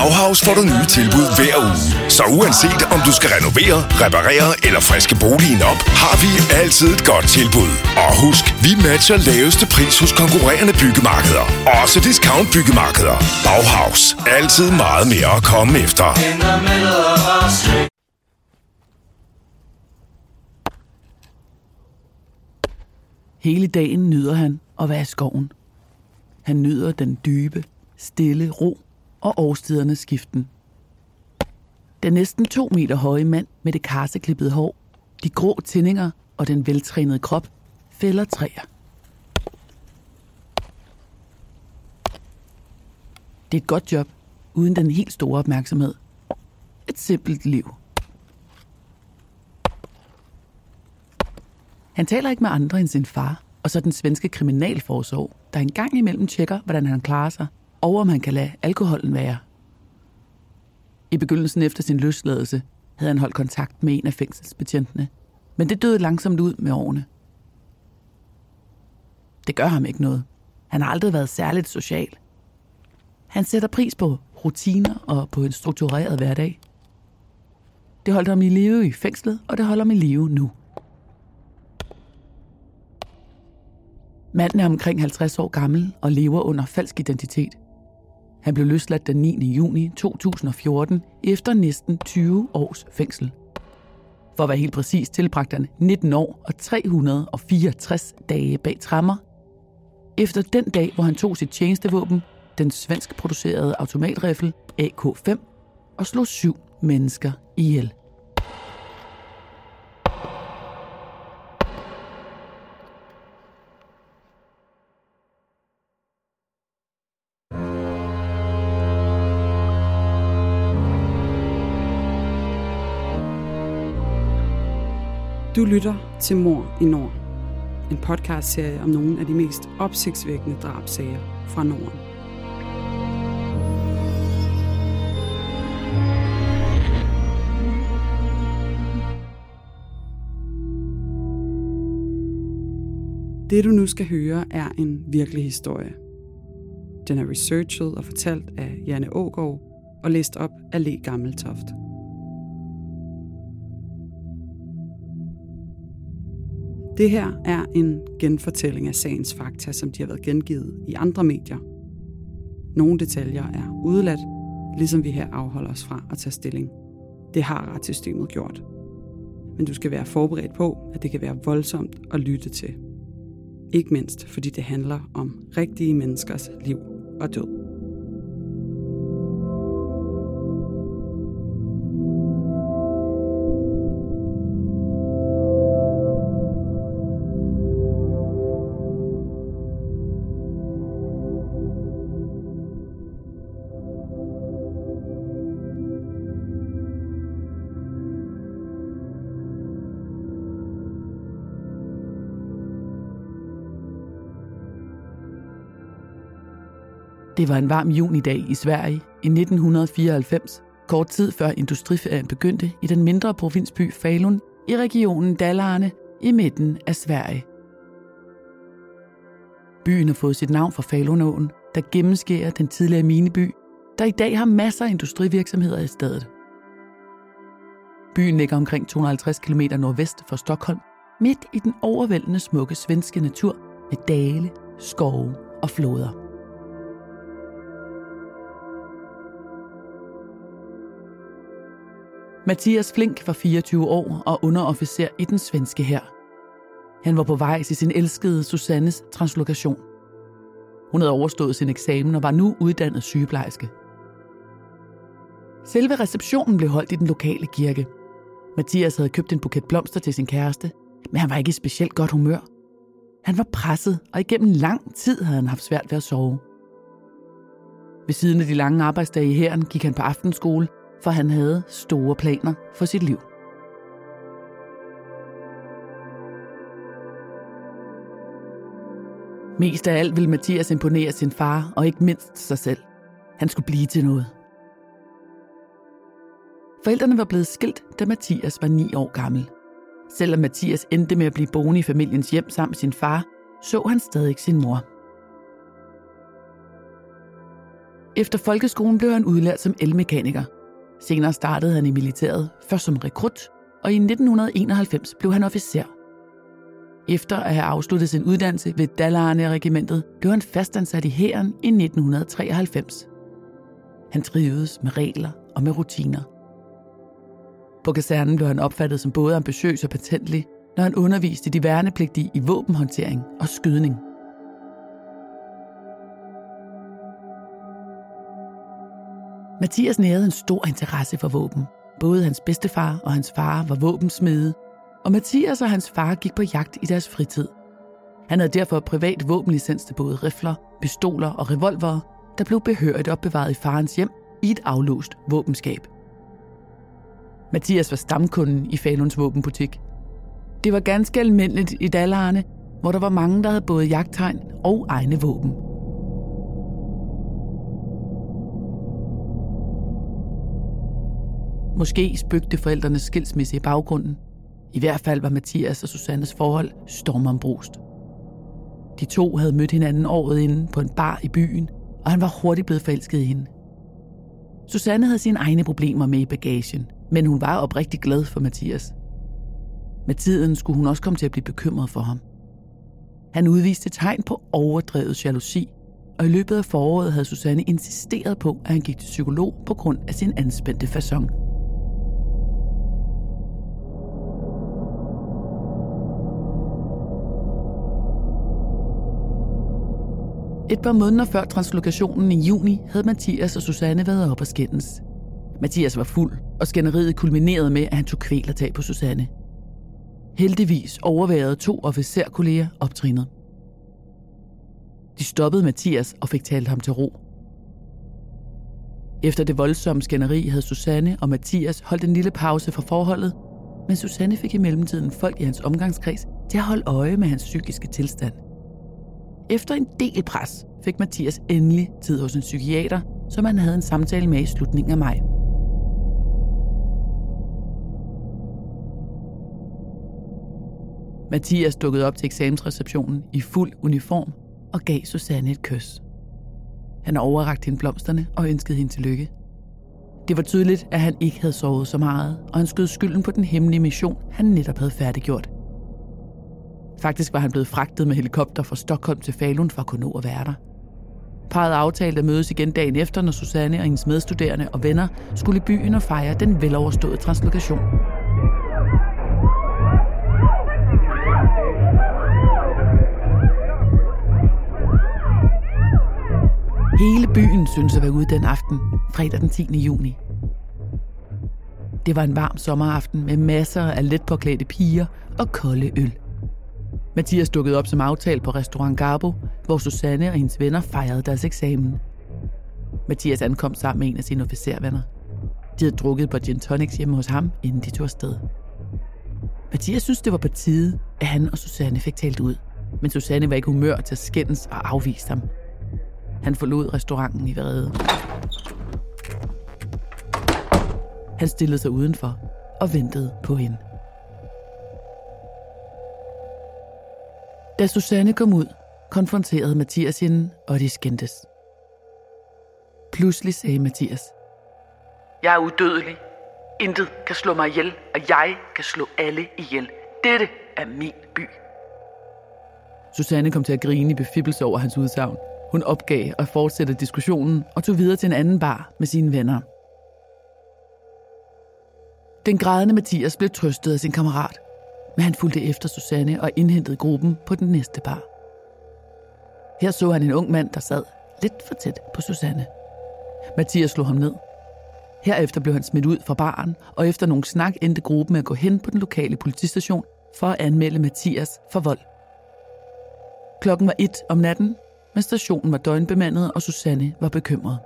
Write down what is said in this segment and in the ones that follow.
Bauhaus får du nye tilbud hver uge. Så uanset om du skal renovere, reparere eller friske boligen op, har vi altid et godt tilbud. Og husk, vi matcher laveste pris hos konkurrerende byggemarkeder. Også discount byggemarkeder. Bauhaus. Altid meget mere at komme efter. Hele dagen nyder han at være i skoven. Han nyder den dybe, stille ro og årstidernes skiften. Den næsten to meter høje mand med det karseklippede hår, de grå tændinger og den veltrænede krop fælder træer. Det er et godt job, uden den helt store opmærksomhed. Et simpelt liv. Han taler ikke med andre end sin far, og så den svenske kriminalforsorg, der engang imellem tjekker, hvordan han klarer sig, og om han kan lade alkoholen være. I begyndelsen efter sin løsladelse havde han holdt kontakt med en af fængselsbetjentene, men det døde langsomt ud med årene. Det gør ham ikke noget. Han har aldrig været særligt social. Han sætter pris på rutiner og på en struktureret hverdag. Det holdt ham i live i fængslet, og det holder ham i live nu. Manden er omkring 50 år gammel og lever under falsk identitet. Han blev løsladt den 9. juni 2014 efter næsten 20 års fængsel. For at være helt præcis tilbragte han 19 år og 364 dage bag trammer. Efter den dag, hvor han tog sit tjenestevåben, den svensk producerede automatrifle AK-5, og slog syv mennesker ihjel. Du lytter til Mor i Nord. En podcastserie om nogle af de mest opsigtsvækkende drabsager fra Norden. Det du nu skal høre er en virkelig historie. Den er researchet og fortalt af Janne Ågaard og læst op af Le Gammeltoft. Det her er en genfortælling af sagens fakta, som de har været gengivet i andre medier. Nogle detaljer er udeladt, ligesom vi her afholder os fra at tage stilling. Det har retssystemet gjort. Men du skal være forberedt på, at det kan være voldsomt at lytte til. Ikke mindst fordi det handler om rigtige menneskers liv og død. Det var en varm junidag i Sverige i 1994, kort tid før industriferien begyndte i den mindre provinsby Falun i regionen Dalarne i midten af Sverige. Byen har fået sit navn fra Falunåen, der gennemskærer den tidligere mineby, der i dag har masser af industrivirksomheder i stedet. Byen ligger omkring 250 km nordvest for Stockholm, midt i den overvældende smukke svenske natur med dale, skove og floder. Mathias Flink var 24 år og underofficer i den svenske hær. Han var på vej til sin elskede Susannes translokation. Hun havde overstået sin eksamen og var nu uddannet sygeplejerske. Selve receptionen blev holdt i den lokale kirke. Mathias havde købt en buket blomster til sin kæreste, men han var ikke i specielt godt humør. Han var presset, og igennem lang tid havde han haft svært ved at sove. Ved siden af de lange arbejdsdage i hæren gik han på aftenskole for han havde store planer for sit liv. Mest af alt ville Mathias imponere sin far, og ikke mindst sig selv. Han skulle blive til noget. Forældrene var blevet skilt, da Mathias var 9 år gammel. Selvom Mathias endte med at blive boende i familiens hjem sammen med sin far, så han stadig sin mor. Efter folkeskolen blev han udlært som elmekaniker. Senere startede han i militæret, først som rekrut, og i 1991 blev han officer. Efter at have afsluttet sin uddannelse ved Dalarne-regimentet, blev han fastansat i hæren i 1993. Han trivedes med regler og med rutiner. På kasernen blev han opfattet som både ambitiøs og patentlig, når han underviste de værnepligtige i våbenhåndtering og skydning. Mathias nærede en stor interesse for våben. Både hans bedstefar og hans far var våbensmede, og Mathias og hans far gik på jagt i deres fritid. Han havde derfor privat våbenlicens til både rifler, pistoler og revolvere, der blev behørigt opbevaret i farens hjem i et aflåst våbenskab. Mathias var stamkunden i Faluns våbenbutik. Det var ganske almindeligt i Dallarne, hvor der var mange, der havde både jagttegn og egne våben. Måske spøgte forældrenes skilsmisse i baggrunden. I hvert fald var Mathias og Susannes forhold stormombrust. De to havde mødt hinanden året inden på en bar i byen, og han var hurtigt blevet forelsket i hende. Susanne havde sine egne problemer med i bagagen, men hun var oprigtig glad for Mathias. Med tiden skulle hun også komme til at blive bekymret for ham. Han udviste tegn på overdrevet jalousi, og i løbet af foråret havde Susanne insisteret på, at han gik til psykolog på grund af sin anspændte fasong. Et par måneder før translokationen i juni havde Mathias og Susanne været op og skændes. Mathias var fuld, og skænderiet kulminerede med, at han tog kvælertag på Susanne. Heldigvis overværede to officerkolleger optrinet. De stoppede Mathias og fik talt ham til ro. Efter det voldsomme skænderi havde Susanne og Mathias holdt en lille pause fra forholdet, men Susanne fik i mellemtiden folk i hans omgangskreds til at holde øje med hans psykiske tilstand – efter en del pres fik Mathias endelig tid hos en psykiater, som han havde en samtale med i slutningen af maj. Mathias dukkede op til eksamensreceptionen i fuld uniform og gav Susanne et kys. Han overrakte hende blomsterne og ønskede hende tillykke. Det var tydeligt, at han ikke havde sovet så meget, og han skød skylden på den hemmelige mission, han netop havde færdiggjort – Faktisk var han blevet fragtet med helikopter fra Stockholm til Falun for at kunne nå at være der. Parret aftalte at mødes igen dagen efter, når Susanne og hendes medstuderende og venner skulle i byen og fejre den veloverståede translokation. Hele byen synes at være ude den aften, fredag den 10. juni. Det var en varm sommeraften med masser af let påklædte piger og kolde øl. Mathias dukkede op som aftalt på restaurant Garbo, hvor Susanne og hendes venner fejrede deres eksamen. Mathias ankom sammen med en af sine officervenner. De havde drukket på gin tonics hjemme hos ham, inden de tog afsted. Mathias synes, det var på tide, at han og Susanne fik talt ud. Men Susanne var ikke humør til at skændes og afvise ham. Han forlod restauranten i vrede. Han stillede sig udenfor og ventede på hende. Da Susanne kom ud, konfronterede Mathias hende, og de skændtes. Pludselig sagde Mathias, Jeg er udødelig. Intet kan slå mig ihjel, og jeg kan slå alle ihjel. Dette er min by. Susanne kom til at grine i befibbelse over hans udsagn. Hun opgav at fortsætte diskussionen og tog videre til en anden bar med sine venner. Den grædende Mathias blev trøstet af sin kammerat, men han fulgte efter Susanne og indhentede gruppen på den næste bar. Her så han en ung mand, der sad lidt for tæt på Susanne. Mathias slog ham ned. Herefter blev han smidt ud fra baren, og efter nogle snak endte gruppen med at gå hen på den lokale politistation for at anmelde Mathias for vold. Klokken var et om natten, men stationen var døgnbemandet, og Susanne var bekymret.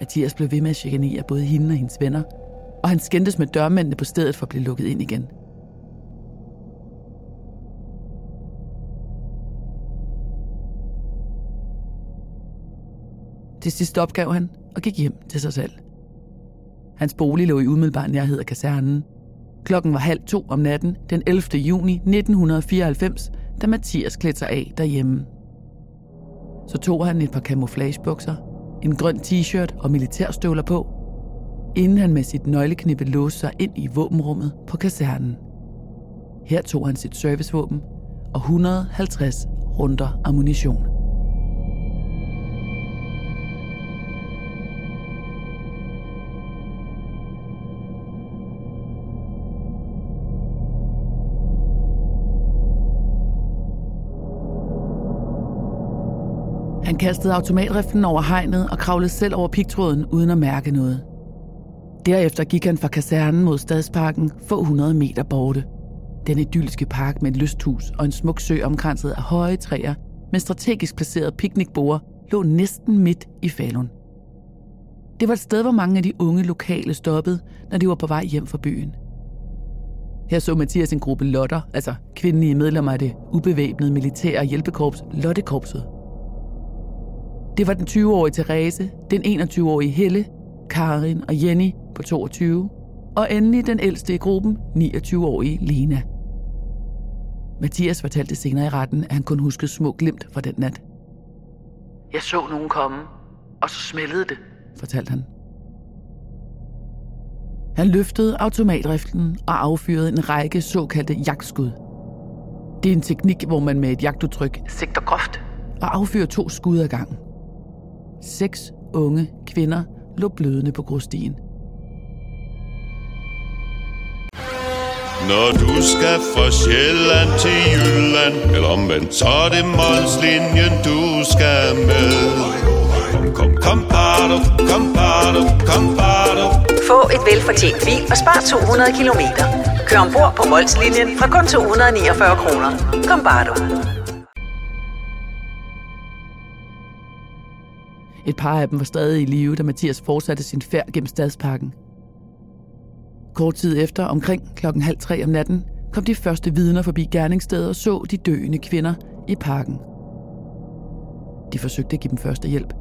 Mathias blev ved med at chikanere både hende og hendes venner, og han skændtes med dørmændene på stedet for at blive lukket ind igen – Til sidst opgav han og gik hjem til sig selv. Hans bolig lå i umiddelbar nærhed af kasernen. Klokken var halv to om natten den 11. juni 1994, da Mathias klædte sig af derhjemme. Så tog han et par camouflagebukser, en grøn t-shirt og militærstøvler på, inden han med sit nøgleknippe låste sig ind i våbenrummet på kasernen. Her tog han sit servicevåben og 150 runder ammunition. Han kastede automatriften over hegnet og kravlede selv over pigtråden uden at mærke noget. Derefter gik han fra kasernen mod stadsparken få 100 meter borte. Den idylliske park med et lysthus og en smuk sø omkranset af høje træer med strategisk placeret piknikbord lå næsten midt i Falun. Det var et sted, hvor mange af de unge lokale stoppede, når de var på vej hjem fra byen. Her så Mathias en gruppe lotter, altså kvindelige medlemmer af det ubevæbnede militære hjælpekorps Lottekorpset. Det var den 20-årige Therese, den 21-årige Helle, Karin og Jenny på 22, og endelig den ældste i gruppen, 29-årige Lena. Mathias fortalte senere i retten, at han kun huskede små glimt fra den nat. Jeg så nogen komme, og så smældede det, fortalte han. Han løftede automatriften og affyrede en række såkaldte jagtskud. Det er en teknik, hvor man med et jagtudtryk sigter groft og affyrer to skud ad gangen. Seks unge kvinder lå blødende på grusstien. Når du skal fra Sjælland til Jylland Eller omvendt, så er det Molslinjen, du skal med Kom, kom, kom, bado, kom, bado, kom, bado. Få et velfortjent bil og spar 200 kilometer. Kør ombord på Molslinjen fra kun 249 kroner. Kom, bare du. Et par af dem var stadig i live, da Mathias fortsatte sin færd gennem stadsparken. Kort tid efter, omkring klokken halv tre om natten, kom de første vidner forbi gerningsstedet og så de døende kvinder i parken. De forsøgte at give dem første hjælp.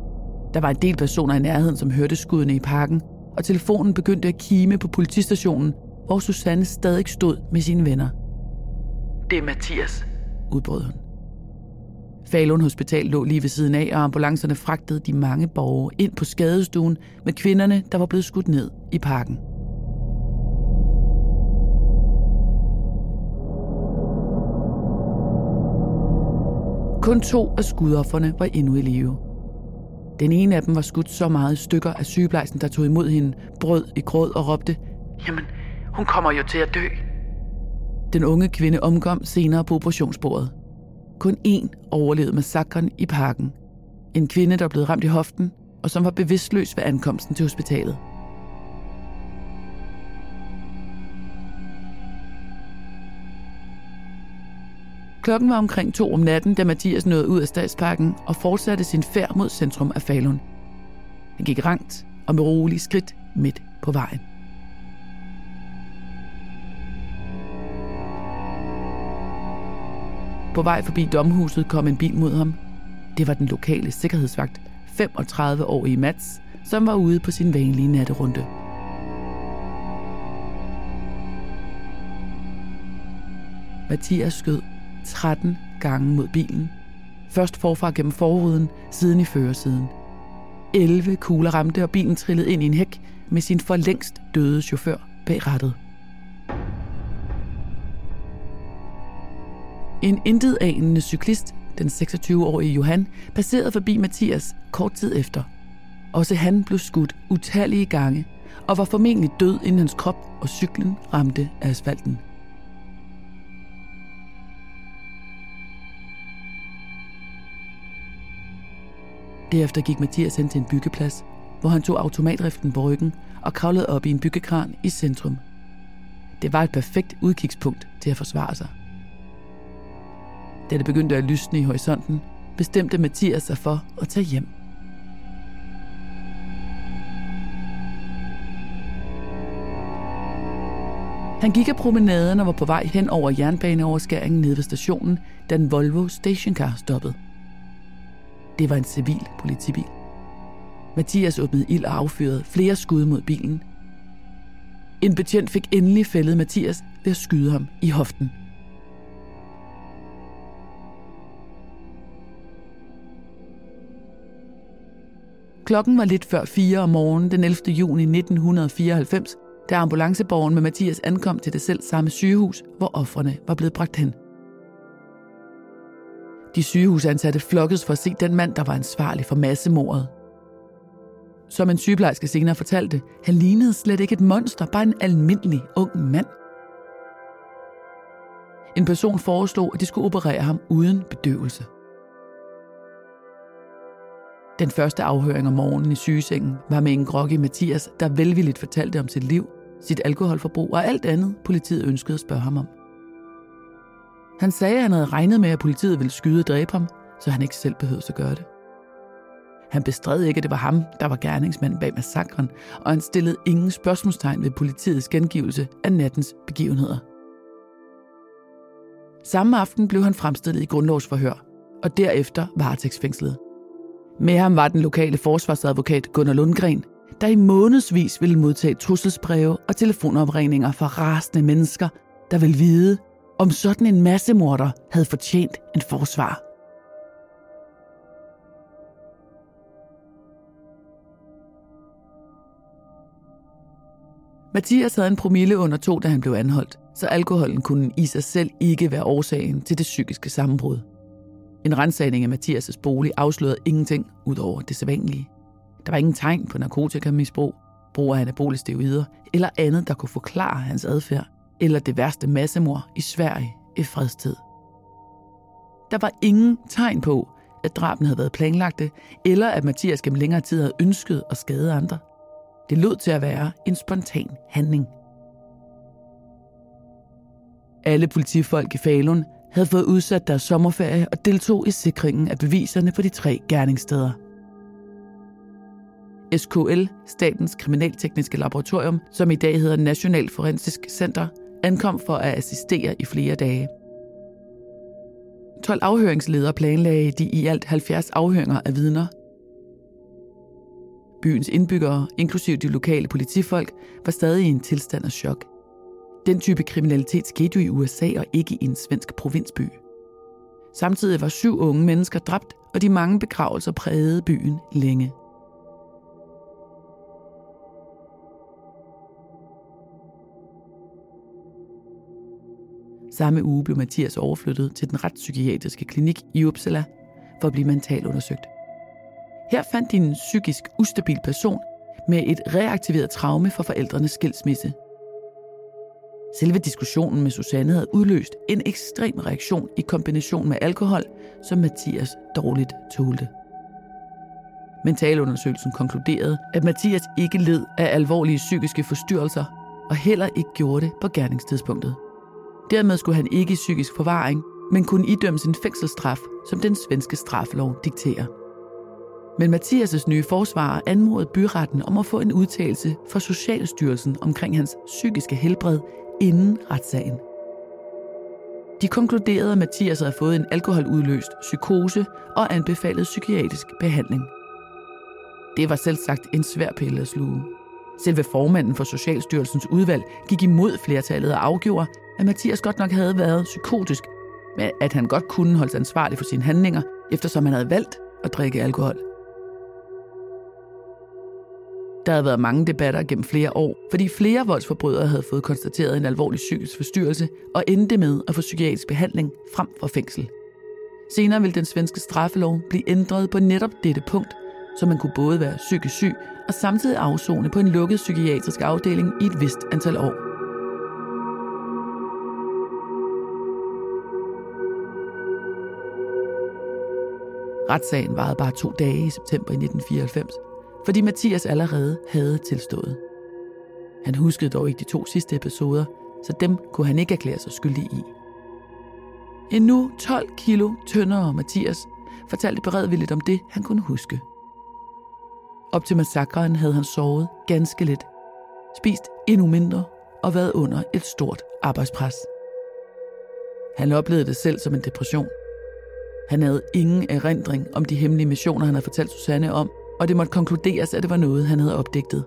Der var en del personer i nærheden, som hørte skuddene i parken, og telefonen begyndte at kime på politistationen, hvor Susanne stadig stod med sine venner. Det er Mathias, udbrød hun. Falun Hospital lå lige ved siden af, og ambulancerne fragtede de mange borgere ind på skadestuen med kvinderne, der var blevet skudt ned i parken. Kun to af skudofferne var endnu i live. Den ene af dem var skudt så meget i stykker, at sygeplejersken, der tog imod hende, brød i gråd og råbte, Jamen, hun kommer jo til at dø. Den unge kvinde omkom senere på operationsbordet. Kun én overlevede massakren i parken. En kvinde, der blev ramt i hoften, og som var bevidstløs ved ankomsten til hospitalet. Klokken var omkring to om natten, da Mathias nåede ud af stadsparken og fortsatte sin færd mod centrum af Falun. Han gik rangt og med rolige skridt midt på vejen. På vej forbi domhuset kom en bil mod ham. Det var den lokale sikkerhedsvagt, 35-årige Mats, som var ude på sin vanlige natterunde. Mathias skød 13 gange mod bilen. Først forfra gennem forruden, siden i førersiden. 11 kugler ramte, og bilen trillede ind i en hæk med sin for længst døde chauffør bag rattet. En intetanende cyklist, den 26-årige Johan, passerede forbi Mathias kort tid efter. Også han blev skudt utallige gange og var formentlig død, inden hans krop og cyklen ramte asfalten. Derefter gik Mathias hen til en byggeplads, hvor han tog automatriften på ryggen og kravlede op i en byggekran i centrum. Det var et perfekt udkigspunkt til at forsvare sig. Da det begyndte at lysne i horisonten, bestemte Mathias sig for at tage hjem. Han gik af promenaden og var på vej hen over jernbaneoverskæringen nede ved stationen, da en Volvo stationcar stoppede. Det var en civil politibil. Mathias åbnede ild og affyrede flere skud mod bilen. En betjent fik endelig fældet Mathias ved at skyde ham i hoften. Klokken var lidt før 4 om morgenen den 11. juni 1994, da ambulanceborgen med Mathias ankom til det selv samme sygehus, hvor offrene var blevet bragt hen. De sygehusansatte flokkedes for at se den mand, der var ansvarlig for massemordet. Som en sygeplejerske senere fortalte, han lignede slet ikke et monster, bare en almindelig ung mand. En person foreslog, at de skulle operere ham uden bedøvelse. Den første afhøring om morgenen i sygesengen var med en groggy Mathias, der velvilligt fortalte om sit liv, sit alkoholforbrug og alt andet, politiet ønskede at spørge ham om. Han sagde, at han havde regnet med, at politiet ville skyde og dræbe ham, så han ikke selv behøvede at gøre det. Han bestred ikke, at det var ham, der var gerningsmanden bag massakren, og han stillede ingen spørgsmålstegn ved politiets gengivelse af nattens begivenheder. Samme aften blev han fremstillet i grundlovsforhør, og derefter varetægtsfængslet. Med ham var den lokale forsvarsadvokat Gunnar Lundgren, der i månedsvis ville modtage trusselsbreve og telefonopringninger fra rasende mennesker, der ville vide, om sådan en massemorder havde fortjent en forsvar. Mathias havde en promille under to, da han blev anholdt, så alkoholen kunne i sig selv ikke være årsagen til det psykiske sammenbrud. En rensagning af Mathias' bolig afslørede ingenting ud over det sædvanlige. Der var ingen tegn på narkotikamisbrug, brug af anabole steroider eller andet, der kunne forklare hans adfærd, eller det værste massemord i Sverige i fredstid. Der var ingen tegn på, at drabene havde været planlagte, eller at Mathias gennem længere tid havde ønsket at skade andre. Det lød til at være en spontan handling. Alle politifolk i Falun havde fået udsat deres sommerferie og deltog i sikringen af beviserne på de tre gerningssteder. SKL, Statens Kriminaltekniske Laboratorium, som i dag hedder National Forensisk Center, ankom for at assistere i flere dage. 12 afhøringsledere planlagde de i alt 70 afhøringer af vidner. Byens indbyggere, inklusive de lokale politifolk, var stadig i en tilstand af chok. Den type kriminalitet skete jo i USA og ikke i en svensk provinsby. Samtidig var syv unge mennesker dræbt, og de mange begravelser prægede byen længe. Samme uge blev Mathias overflyttet til den retspsykiatriske klinik i Uppsala for at blive mentalt undersøgt. Her fandt de en psykisk ustabil person med et reaktiveret traume fra forældrenes skilsmisse – Selve diskussionen med Susanne havde udløst en ekstrem reaktion i kombination med alkohol, som Mathias dårligt tålte. Mentalundersøgelsen konkluderede, at Mathias ikke led af alvorlige psykiske forstyrrelser, og heller ikke gjorde det på gerningstidspunktet. Dermed skulle han ikke i psykisk forvaring, men kunne idømmes en fængselsstraf, som den svenske straffelov dikterer. Men Mathias' nye forsvarer anmodede byretten om at få en udtalelse fra Socialstyrelsen omkring hans psykiske helbred inden retssagen. De konkluderede, at Mathias havde fået en alkoholudløst psykose og anbefalet psykiatrisk behandling. Det var selv sagt en svær pille at sluge. Selve formanden for Socialstyrelsens udvalg gik imod flertallet og afgjorde, at Mathias godt nok havde været psykotisk, men at han godt kunne holdes ansvarlig for sine handlinger, eftersom han havde valgt at drikke alkohol. Der havde været mange debatter gennem flere år, fordi flere voldsforbrydere havde fået konstateret en alvorlig psykisk forstyrrelse og endte med at få psykiatrisk behandling frem for fængsel. Senere ville den svenske straffelov blive ændret på netop dette punkt, så man kunne både være psykisk syg og samtidig afzone på en lukket psykiatrisk afdeling i et vist antal år. Retssagen varede bare to dage i september 1994, fordi Mathias allerede havde tilstået. Han huskede dog ikke de to sidste episoder, så dem kunne han ikke erklære sig skyldig i. En nu 12 kilo tyndere Mathias fortalte beredvilligt om det, han kunne huske. Op til massakren havde han sovet ganske lidt, spist endnu mindre og været under et stort arbejdspres. Han oplevede det selv som en depression. Han havde ingen erindring om de hemmelige missioner, han havde fortalt Susanne om, og det måtte konkluderes, at det var noget, han havde opdigtet.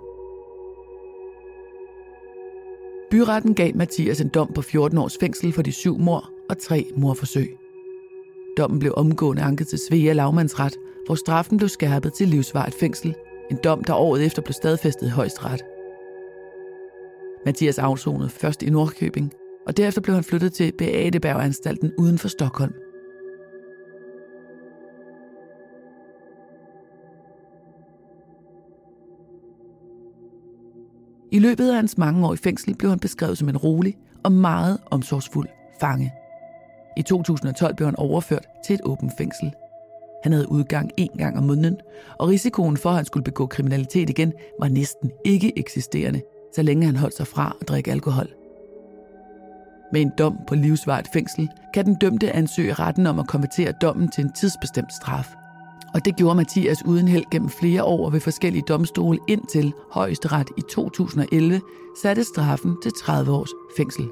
Byretten gav Mathias en dom på 14 års fængsel for de syv mor og tre morforsøg. Dommen blev omgående anket til Svea lavmandsret, hvor straffen blev skærpet til livsvarigt fængsel En dom, der året efter blev stadfæstet i højesteret. Mathias afsonede først i Nordkøbing, og derefter blev han flyttet til Beateberganstalten uden for Stockholm. I løbet af hans mange år i fængsel blev han beskrevet som en rolig og meget omsorgsfuld fange. I 2012 blev han overført til et åbent fængsel. Han havde udgang en gang om måneden, og risikoen for, at han skulle begå kriminalitet igen, var næsten ikke eksisterende, så længe han holdt sig fra at drikke alkohol. Med en dom på livsvarigt fængsel, kan den dømte ansøge retten om at konvertere dommen til en tidsbestemt straf. Og det gjorde Mathias uden held gennem flere år ved forskellige domstole indtil højesteret i 2011 satte straffen til 30 års fængsel.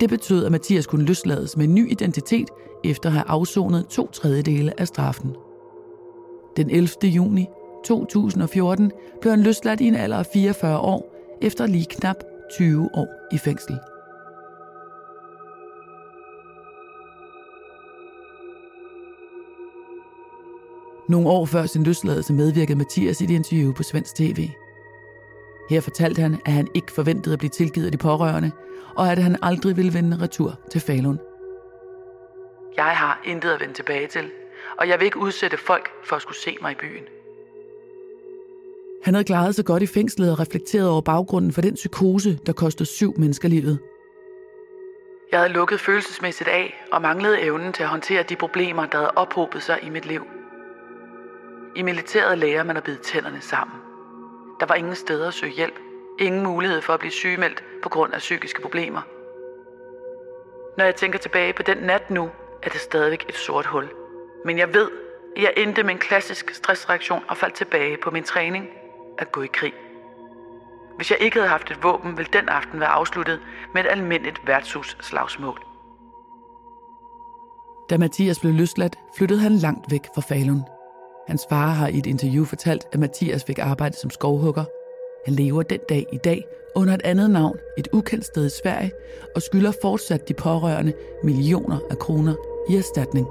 Det betød, at Mathias kunne løslades med en ny identitet efter at have afsonet to tredjedele af straffen. Den 11. juni 2014 blev han løsladt i en alder af 44 år efter lige knap 20 år i fængsel. Nogle år før sin løsladelse medvirkede Mathias i et interview på Svensk TV. Her fortalte han, at han ikke forventede at blive tilgivet af de pårørende, og at han aldrig ville vende retur til Falun. Jeg har intet at vende tilbage til, og jeg vil ikke udsætte folk for at skulle se mig i byen. Han havde klaret sig godt i fængslet og reflekteret over baggrunden for den psykose, der kostede syv mennesker livet. Jeg havde lukket følelsesmæssigt af og manglede evnen til at håndtere de problemer, der havde ophobet sig i mit liv. I militæret lærer man at bide tænderne sammen. Der var ingen steder at søge hjælp. Ingen mulighed for at blive sygemeldt på grund af psykiske problemer. Når jeg tænker tilbage på den nat nu, er det stadigvæk et sort hul. Men jeg ved, at jeg endte med en klassisk stressreaktion og faldt tilbage på min træning at gå i krig. Hvis jeg ikke havde haft et våben, ville den aften være afsluttet med et almindeligt værtshus slagsmål. Da Mathias blev løsladt, flyttede han langt væk fra Falun. Hans far har i et interview fortalt, at Mathias fik arbejde som skovhugger. Han lever den dag i dag under et andet navn, et ukendt sted i Sverige, og skylder fortsat de pårørende millioner af kroner i erstatning.